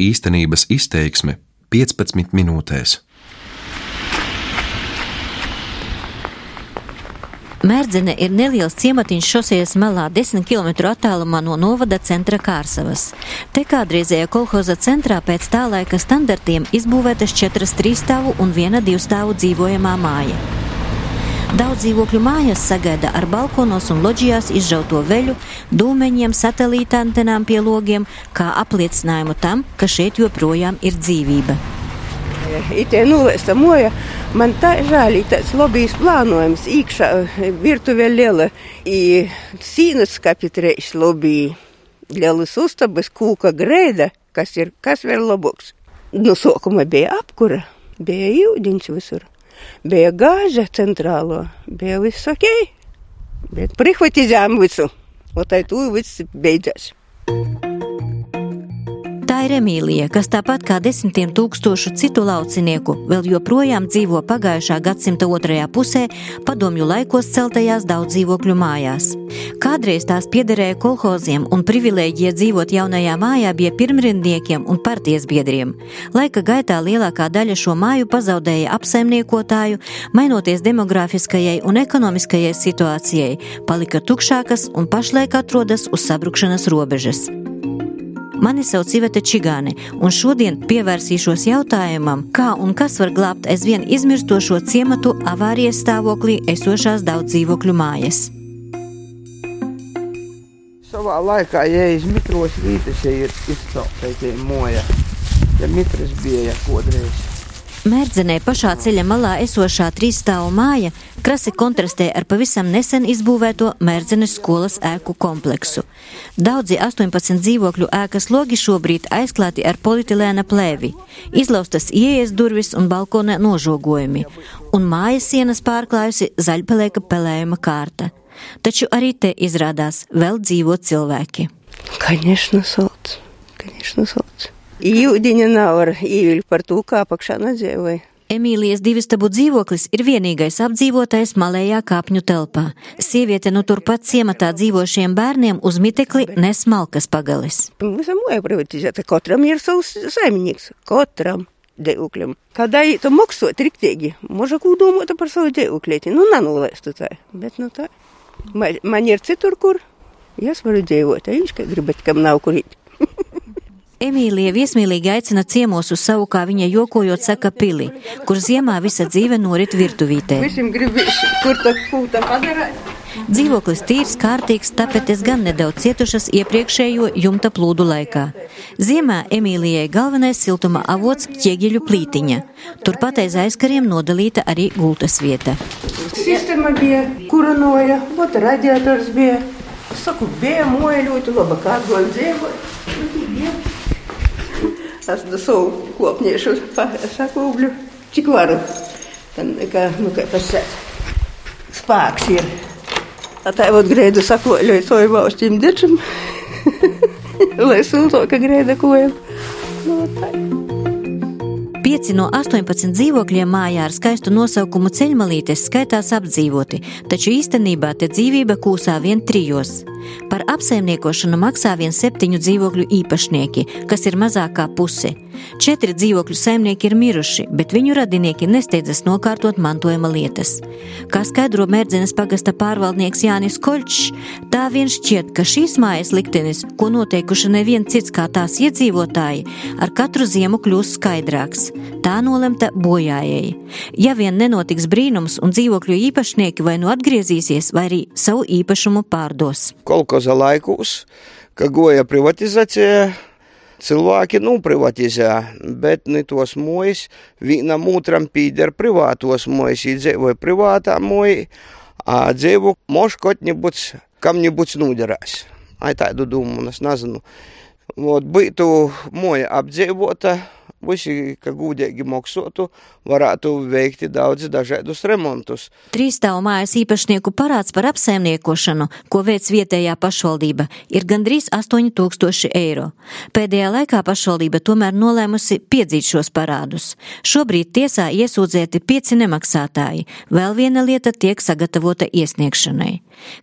Īstenības izteiksme 15 minūtēs. Mērdzene ir neliels ciematiņš šosejas malā 10 km attālumā no novada centra Kārsavas. Te kādreizējā kolhoza centrā pēc tā laika standartiem izbūvētas četras trīsstāvu un viena divstāvu dzīvojamā māja. Daudz dzīvokļu mājas sagaida ar balkonos un loģijās izžauto veļu, dūmeņiem, satelīta antenām pie logiem, kā apliecinājumu tam, ka šeit joprojām ir dzīvība. Itē nulēsta moja, man tā žēl, tāds lobijas plānojums, īkšā virtuvē liela, i sīnas kapitreiš lobija, lielas uztabas, kūka grēda, kas ir, kas vēl labāks. Nu, sākumā bija apkura, bija jūdiņš visur, bija gāža centrālo, bija viss ok, bet prihvatizējām visu, un tai tu viss beidzās. Tā ir Emīlija, kas tāpat kā desmitiem tūkstošu citu laucinieku vēl joprojām dzīvo pagājušā gadsimta otrajā pusē padomju laikos celtajās daudz dzīvokļu mājās. Kādreiz tās piederēja kolhoziem un privilēģija dzīvot jaunajā mājā bija pirmrindniekiem un partijas biedriem. Laika gaitā lielākā daļa šo māju pazaudēja apsaimniekotāju, mainoties demografiskajai un ekonomiskajai situācijai, palika tukšākas un pašlaik atrodas uz sabrukšanas robežas. Mani sauc Iveta Čigāne, un šodien pievērsīšos jautājumam, kā un kas var glābt aizvien izmirstošo ciematu avārijas stāvoklī esošās daudz dzīvokļu mājas. Savā laikā, ja iz mitros vītas, ja ir izceltai moja, ja mitras bija kodreiz. Mērdzenē pašā ceļa malā esošā trīsstāvu māja krasi kontrastē ar pavisam nesen izbūvēto Mērdzenes skolas ēku kompleksu. Daudzi 18 dzīvokļu ēkas logi šobrīd aizklāti ar polietilēna plēvi, izlaustas ieejas durvis un balkona nožogojumi, un mājas sienas pārklājusi zaļpelēka pelējuma kārta. Taču arī te izrādās vēl dzīvo cilvēki. Конечно, sauc. Конечно, sauc. Jūdiņa nav ar īviļu par to, kā apakšā nedzīvoja. Emīlijas divistabu dzīvoklis ir vienīgais apdzīvotais malējā kāpņu telpā. Sieviete nu turpat ciematā dzīvošiem bērniem uz mitekli nes malkas pagalis. Katram ir savs saimnieks, katram dzīvokļam. Kad aitu maksot riktīgi, moža ko domāt par savu dzīvoklīti, nu nanulēstu tā, bet nu tā. Man, man ir citur, kur, es varu dzīvot, viņš, ka gribat, kam nav kur īt. Emīlija viesmīlīgi aicina ciemos uz savu, kā viņa jokojot saka, pili, kur ziemā visa dzīve norit virtuvītē. Dzīvoklis tīrs, kārtīgs, tapetes gan nedaudz cietušas iepriekšējo jumta plūdu laikā. Ziemā Emīlijai galvenais siltuma avots ķieģeļu plītiņa. Turpat aiz aizkariem nodalīta arī gultas vieta. Sistēma bija, kura noja, ot radiators bija. Saku, bija moja ļoti laba, kā goļ dzīvot. Es do savu kopniešu sakūbļu, cik varu. Tad, kā, nu, kā pasēt, spēks ir. Tā jau grēdu sakoļoju soju valstīm dečam, lai sūto, ka grēda kojam. No, tā. Pieci no 18 dzīvokļiem mājā ar skaistu nosaukumu ceļmalītes skaitās apdzīvoti, taču īstenībā te dzīvība kūsā vien trijos. Par apsaimniekošanu maksā vien septiņu dzīvokļu īpašnieki, kas ir mazākā puse. Četri dzīvokļu saimnieki ir miruši, bet viņu radinieki nesteidzas nokārtot mantojuma lietas. Kā skaidro Mērdzenes pagasta pārvaldnieks Jānis Koļčs, tā vien šķiet, ka šīs mājas liktenis, ko noteikuši nevien cits kā tās iedzīvotāji, ar katru ziemu kļūst skaidrāks. Tā nolemta bojājēji. Ja vien nenotiks brīnums un dzīvokļu īpašnieki vai nu atgriezīsies, vai arī savu īpašumu pārdos. Kolkoza laikus, ka goja privatizācija, cilvēki nu privatizē, bet ne tos mojas, vienam otram pīder privātos mojas, izdzīvoja privātā a dzīvo moškot nebūs, kam nebūs nuderās. Ai tādu domu, es nezinu. Vot, būtu moja apdzīvota, visi, ka gūdīgi maksotu, varētu veikt daudz dažādus remontus. Trīsstāvu mājas īpašnieku parāds par apsaimniekošanu, ko veic vietējā pašvaldība, ir gandrīz 8000 eiro. Pēdējā laikā pašvaldība tomēr nolēmusi piedzīt šos parādus. Šobrīd tiesā iesūdzēti pieci nemaksātāji, vēl viena lieta tiek sagatavota iesniegšanai.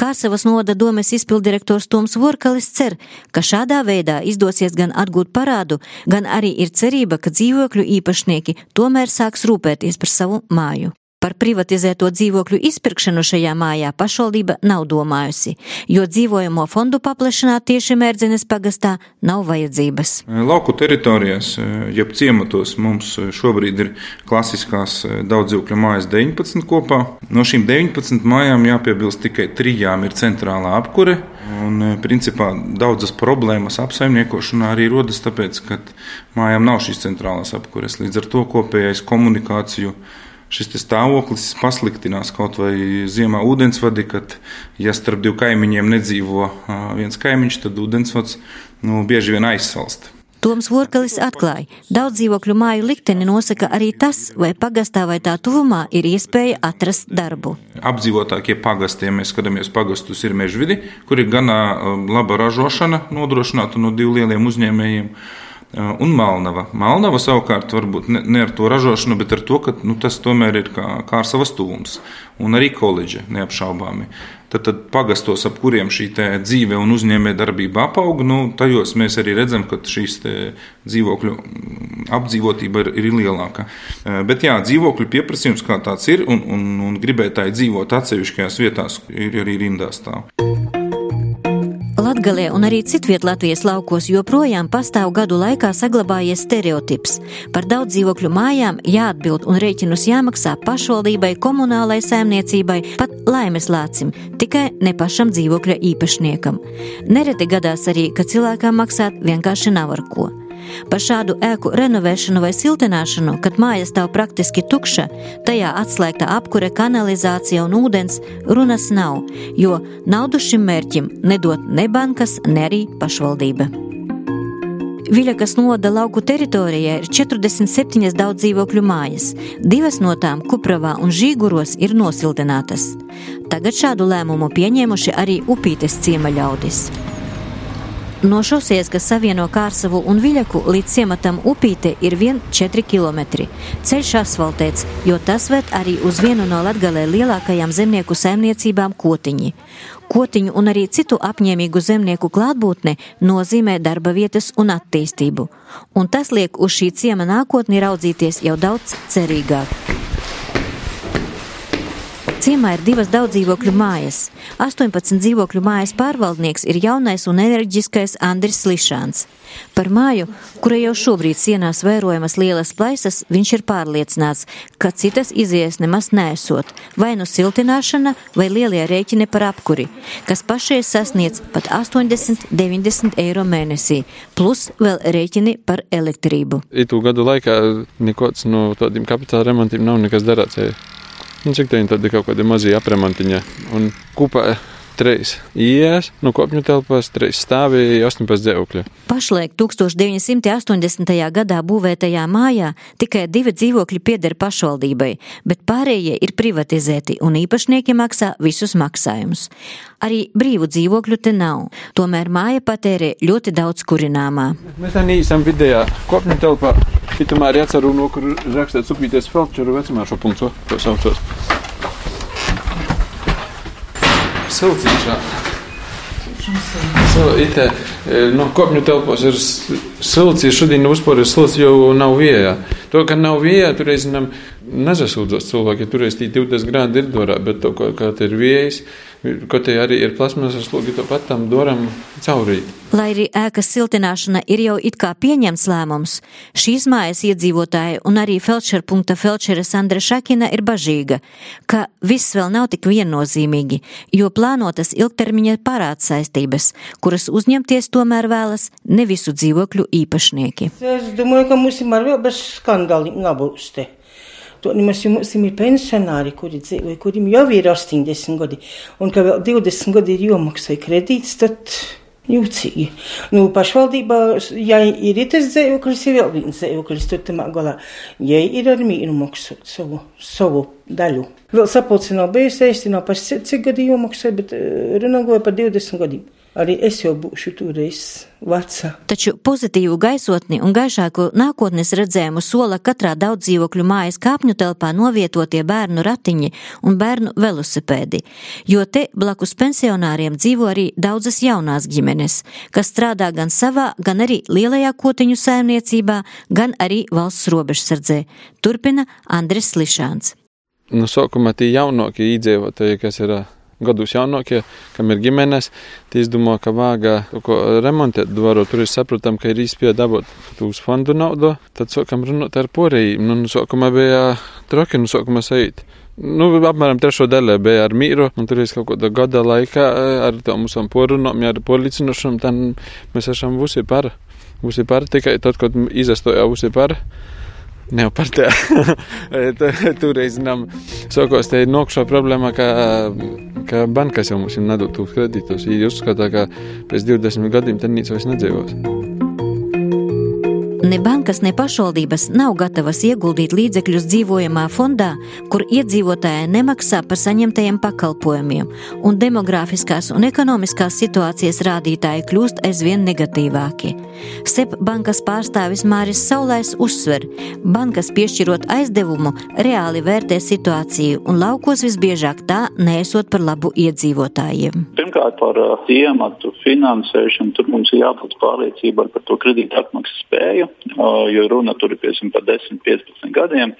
Kārsavas novada domes izpildirektors Toms Vorkalis cer, ka šādā veidā izdosies gan atgūt parādu, gan arī ir cerība, ka dzīvokļu īpašnieki tomēr sāks rūpēties par savu māju. Par privatizēto dzīvokļu izpirkšanu šajā mājā pašvaldība nav domājusi, jo dzīvojamo fondu paplašināt tieši Mērdzines pagastā nav vajadzības. Lauku teritorijās, jeb ciematos, mums šobrīd ir klasiskās daudzdzīvokļu mājas 19 kopā. No šīm 19 mājām jāpiebilst tikai trijām ir centrālā apkure. Un, principā, daudzas problēmas apsaimniekošanā arī rodas tāpēc, ka mājām nav šīs centrālās apkures. Līdz ar to kopējais komunikāciju šis stāvoklis pasliktinās kaut vai ziemā ūdensvadi, kad, ja starp diviem kaimiņiem nedzīvo viens kaimiņš, tad ūdensvads nu, bieži vien aizsalst. Toms Vorkalis atklāja, daudz dzīvokļu māju likteni nosaka arī tas, vai pagastā vai tā tuvumā ir iespēja atrast darbu. Apdzīvotākie pagasti, ja mēs skatāmies pagastus, ir mežvidi, kur ir gana laba ražošana nodrošināta no diviem lieliem uzņēmējiem. Un Malnava. Malnava savukārt varbūt ne, ne ar to ražošanu, bet ar to, ka nu, tas tomēr ir kā, kā savas tuvums. Un arī koledža neapšaubāmi. Tad, tad pagastos, ap kuriem šī dzīve un uzņēmē darbība apaug, nu, tajos mēs arī redzam, ka šīs dzīvokļu apdzīvotība ir, ir lielāka. Bet jā, dzīvokļu pieprasījums kā tāds ir, un, un, un gribētāji dzīvot atsevišķajās vietās ir arī rindā stāv. Latgalē un arī citviet Latvijas laukos joprojām pastāv gadu laikā saglabājies stereotips. Par daudz dzīvokļu mājām jāatbild un rēķinus jāmaksā pašvaldībai, komunālai saimniecībai, pat laimes lācim, tikai ne pašam dzīvokļa īpašniekam. Nereti gadās arī, ka cilvēkam maksāt vienkārši nav ar ko. Par šādu ēku renovēšanu vai siltināšanu, kad māja stāv praktiski tukša, tajā atslēgta apkure, kanalizācija un ūdens, runas nav, jo naudu šim mērķim nedod ne bankas, ne arī pašvaldība. Viļakas novada lauku teritorijā ir 47 daudz dzīvokļu mājas, divas no tām Kupravā un Žīguros ir nosiltinātas. Tagad šādu lēmumu pieņēmuši arī Upītes ciema ļaudis. No šosejas, kas savieno Kārsavu un Viļaku līdz ciematam Upīte, ir vien 4 km. Ceļš asfaltēts, jo tas ved arī uz vienu no Latgalē lielākajām zemnieku saimniecībām Kotiņi. Kotiņu un arī citu apņēmīgu zemnieku klātbūtne nozīmē darba vietas un attīstību, un tas liek uz šī ciema nākotni raudzīties jau daudz cerīgāk. Ciemā ir divas daudzdzīvokļu mājas. 18 dzīvokļu mājas pārvaldnieks ir jaunais un enerģiskais Andris Slišāns. Par māju, kura jau šobrīd sienās vērojamas lielas plaisas, viņš ir pārliecināts, ka citas izējas nemaz nesot, vai nu siltināšana, vai lielie rēķini par apkuri, kas pašreiz sasniedz pat 80-90 eiro mēnesī, plus vēl rēķini par elektrību. Itu gadu laikā nekots no tādiem kapitāla remontiem nav nekas darāts. Un cik tā ir kaut kāda maza apremantiņa. Un kopā trīs ielas, no kopņu telpās, trīs stāvi, 18 dzīvokļi. Pašlaik 1980. gadā būvētajā mājā tikai divi dzīvokļi pieder pašvaldībai, bet pārējie ir privatizēti un īpašnieki maksā visus maksājumus. Arī brīvu dzīvokļu te nav, tomēr māja patērē ļoti daudz kurināmā. Mēs tā īsam vidējā kopņu telpā, šitumā arī atceru, no kur rakstīts upīties Felčeru vecumā šo punktu, to saucos. Silcīšā. So, ite, no kopņu telpos ir silts, šodien uzpār ir silts, jau nav vējā. To, ka nav vējā, tur es nezasūdzos cilvēki, ja tur es tī 20 grādi ir dorā, bet to, kā te ir vējs, Kaut arī ir plasmasas logi, to pat tam doram caurī. Lai arī ēkas siltināšana ir jau it kā pieņemts lēmums, šīs mājas iedzīvotāji un arī felčerpunkta felčere Sandra Šakina ir bažīga, ka viss vēl nav tik viennozīmīgi, jo plānotas ilgtermiņa parāds saistības, kuras uzņemties tomēr vēlas ne visu dzīvokļu īpašnieki. Es domāju, ka mums ir vēl bez skandāliem nebūs te. To nemaz mums ir pensionāri, kuri dzīvo, kuriem jau ir 80 gadi, un ka vēl 20 gadi ir jāmaksā kredīts, tad jūtīgi. Nu, pašvaldībā, ja ir tas dzīvoklis, ir vēl viens dzīvoklis, tad tam galā, ja ir ar mīnu maksāt savu, savu daļu. Vēl sapulci nav bijusi, nav par cik gadi jāmaksā, bet runāgoju par 20 gadiem. Arī es jau būšu toreiz vecā. Taču pozitīvu gaisotni un gaišāku nākotnes redzējumu sola katrā daudz dzīvokļu mājas kāpņu telpā novietotie bērnu ratiņi un bērnu velosipēdi, jo te blakus pensionāriem dzīvo arī daudzas jaunās ģimenes, kas strādā gan savā, gan arī lielajā kotiņu saimniecībā, gan arī valsts robežsardzē. Turpina Andris Slišāns. Nu, sākumā tie jaunākie iedzīvotāji, kas ir gados jaunākie, kam ir ģimenes, tie izdomā, ka vāga kaut ko remontēt dvaru. Tur ir saprotam, ka ir īspēja dabūt uz fondu naudu. Tad sākam runāt ar porējiem. Nu, nu, sākumā bija troki, nu, sākumā sajūt. Nu, apmēram trešo daļu bija ar mīru, un tur ir kaut kāda gada laikā ar tām mūsu porunām, ar policinošām, tad mēs esam visi par. Visi par tikai tad, kad izastoja visi par. Jau par te. Toreiz nam sākos te ir nokšā problēma, ka, ka bankas jau mums nedod tos kredītus. Viņi uzskata, ka pēc 20 gadiem tad nīc vairs nedzīvos. Ne bankas, ne pašvaldības nav gatavas ieguldīt līdzekļus dzīvojamā fondā, kur iedzīvotāji nemaksā par saņemtajiem pakalpojumiem, un demogrāfiskās un ekonomiskās situācijas rādītāji kļūst aizvien negatīvāki. SEP bankas pārstāvis Māris Saulais uzsver, bankas piešķirot aizdevumu reāli vērtē situāciju, un laukos visbiežāk tā nesot par labu iedzīvotājiem. Pirmkārt, par iematu finansēšanu tur mums ir jābūt pārliecībai par to kredītu atmaksas spēju jo runa tur ir piemēram par 10, 15 gadiem.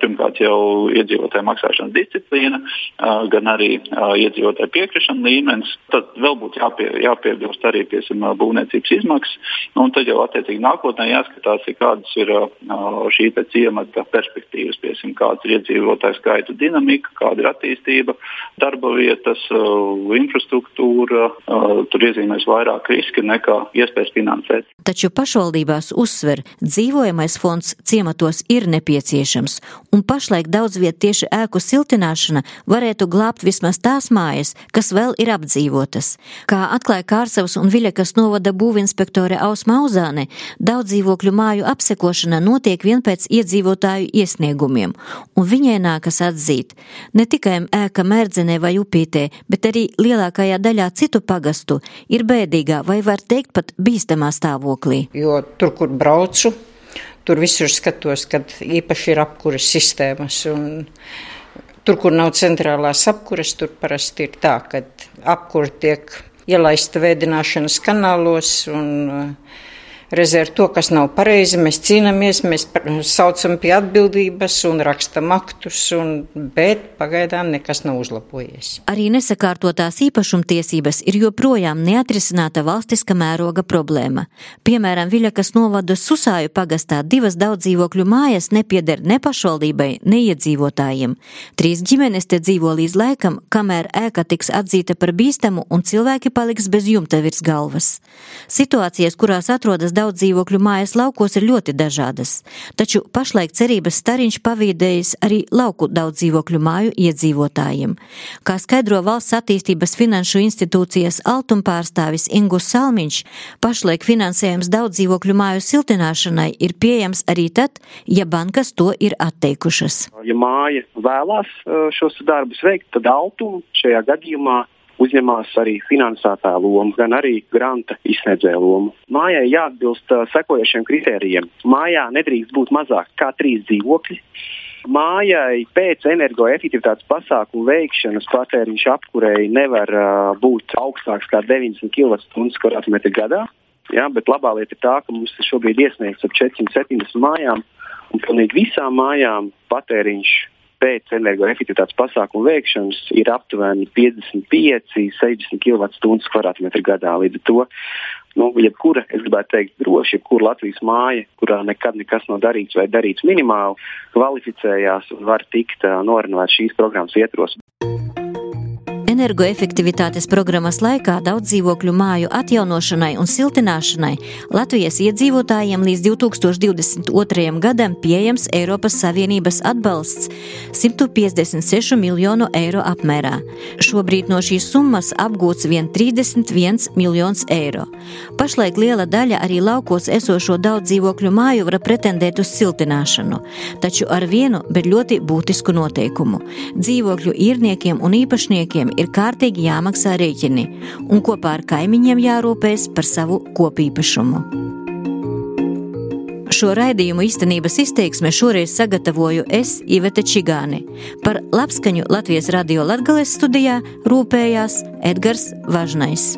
Pirmkārt, jau iedzīvotāju maksāšanas disciplīna, gan arī iedzīvotāju piekrišana līmenis. Tad vēl būtu jāpie, jāpiebilst arī piemēram būvniecības izmaksas. Un tad jau attiecīgi nākotnē jāskatās, kādas ir šī ciemata perspektīvas, piemēram, kāda ir iedzīvotāju skaitu dinamika, kāda ir attīstība, darba vietas, infrastruktūra. Tur iezīmēs vairāk riski nekā iespējas finansēt. Taču pašvaldībās uzsver, dzīvojamais fonds ciematos ir nepieciešams, un pašlaik daudz viet tieši ēku siltināšana varētu glābt vismaz tās mājas, kas vēl ir apdzīvotas. Kā atklāja Kārsavas un Viļakas novada būvinspektore Ausma Uzāne, daudz dzīvokļu māju apsekošana notiek vien pēc iedzīvotāju iesniegumiem, un viņai nākas atzīt ne tikai ēka mērdzenē vai upītē, bet arī lielākajā daļā citu pagastu ir bēdīgā vai var teikt pat bīstamā stāvoklī. Jo tur, kur braucu, tur visur skatos, kad īpaši ir apkuras sistēmas. Tur, kur nav centrālās apkuras, tur parasti ir tā, ka apkura tiek ielaista vēdināšanas kanālos un uh, Reizē ar to, kas nav pareizi, mēs cīnāmies, mēs saucam pie atbildības un rakstam aktus, un, bet pagaidām nekas nav uzlabojies. Arī nesakārtotās īpašumtiesības ir joprojām neatrisināta valstiska mēroga problēma. Piemēram, Viļakas novada Susāju pagastā divas daudzdzīvokļu mājas nepieder ne pašvaldībai, ne iedzīvotājiem. Trīs ģimenes te dzīvo līdz laikam, kamēr ēka tiks atzīta par bīstamu un cilvēki paliks bez jumta virs galvas. Situācijas, kurās atrodas daudz daudz dzīvokļu mājas laukos ir ļoti dažādas, taču pašlaik cerības stariņš pavīdējis arī lauku daudz dzīvokļu māju iedzīvotājiem. Kā skaidro valsts attīstības finanšu institūcijas altumpārstāvis Ingus Salmiņš, pašlaik finansējums daudz dzīvokļu māju siltināšanai ir pieejams arī tad, ja bankas to ir atteikušas. Ja māja vēlās uh, šos darbus veikt, tad Altum šajā gadījumā uzņemās arī finansētāja lomu, gan arī granta izsniedzēja lomu. Mājai jāatbilst sekojošiem kritērijiem. Mājā nedrīkst būt mazāk kā trīs dzīvokļi. Mājai pēc energoefektivitātes pasākumu veikšanas patēriņš apkurei nevar uh, būt augstāks kā 90 kWh gadā. Ja, bet labā lieta ir tā, ka mums šobrīd ir iesniegts ap 470 mājām, un pilnīgi visām mājām patēriņš pēc energoefektivitātes pasākumu veikšanas ir aptuveni 55, 60 kWh gadā. Līdz ar to nu, jebkura, es gribētu teikt, droši, jebkura Latvijas māja, kurā nekad nekas nav darīts vai darīts minimāli, kvalificējās un var tikt uh, norunāts šīs programmas ietvaros. Energoefektivitātes programmas laikā daudz dzīvokļu māju atjaunošanai un siltināšanai Latvijas iedzīvotājiem līdz 2022. gadam pieejams Eiropas Savienības atbalsts 156 miljonu eiro apmērā. Šobrīd no šīs summas apgūts vien 31 miljons eiro. Pašlaik liela daļa arī laukos esošo daudz dzīvokļu māju var pretendēt uz siltināšanu, taču ar vienu, bet ļoti būtisku noteikumu. Dzīvokļu īrniekiem un īpašniekiem ir ir kārtīgi jāmaksā rēķini, un kopā ar kaimiņiem jārūpēs par savu kopīpašumu. Šo raidījumu īstenības izteiksmē šoreiz sagatavoju es, Ivete Čigāni. Par labskaņu Latvijas radio Latgales studijā rūpējās Edgars Važnais.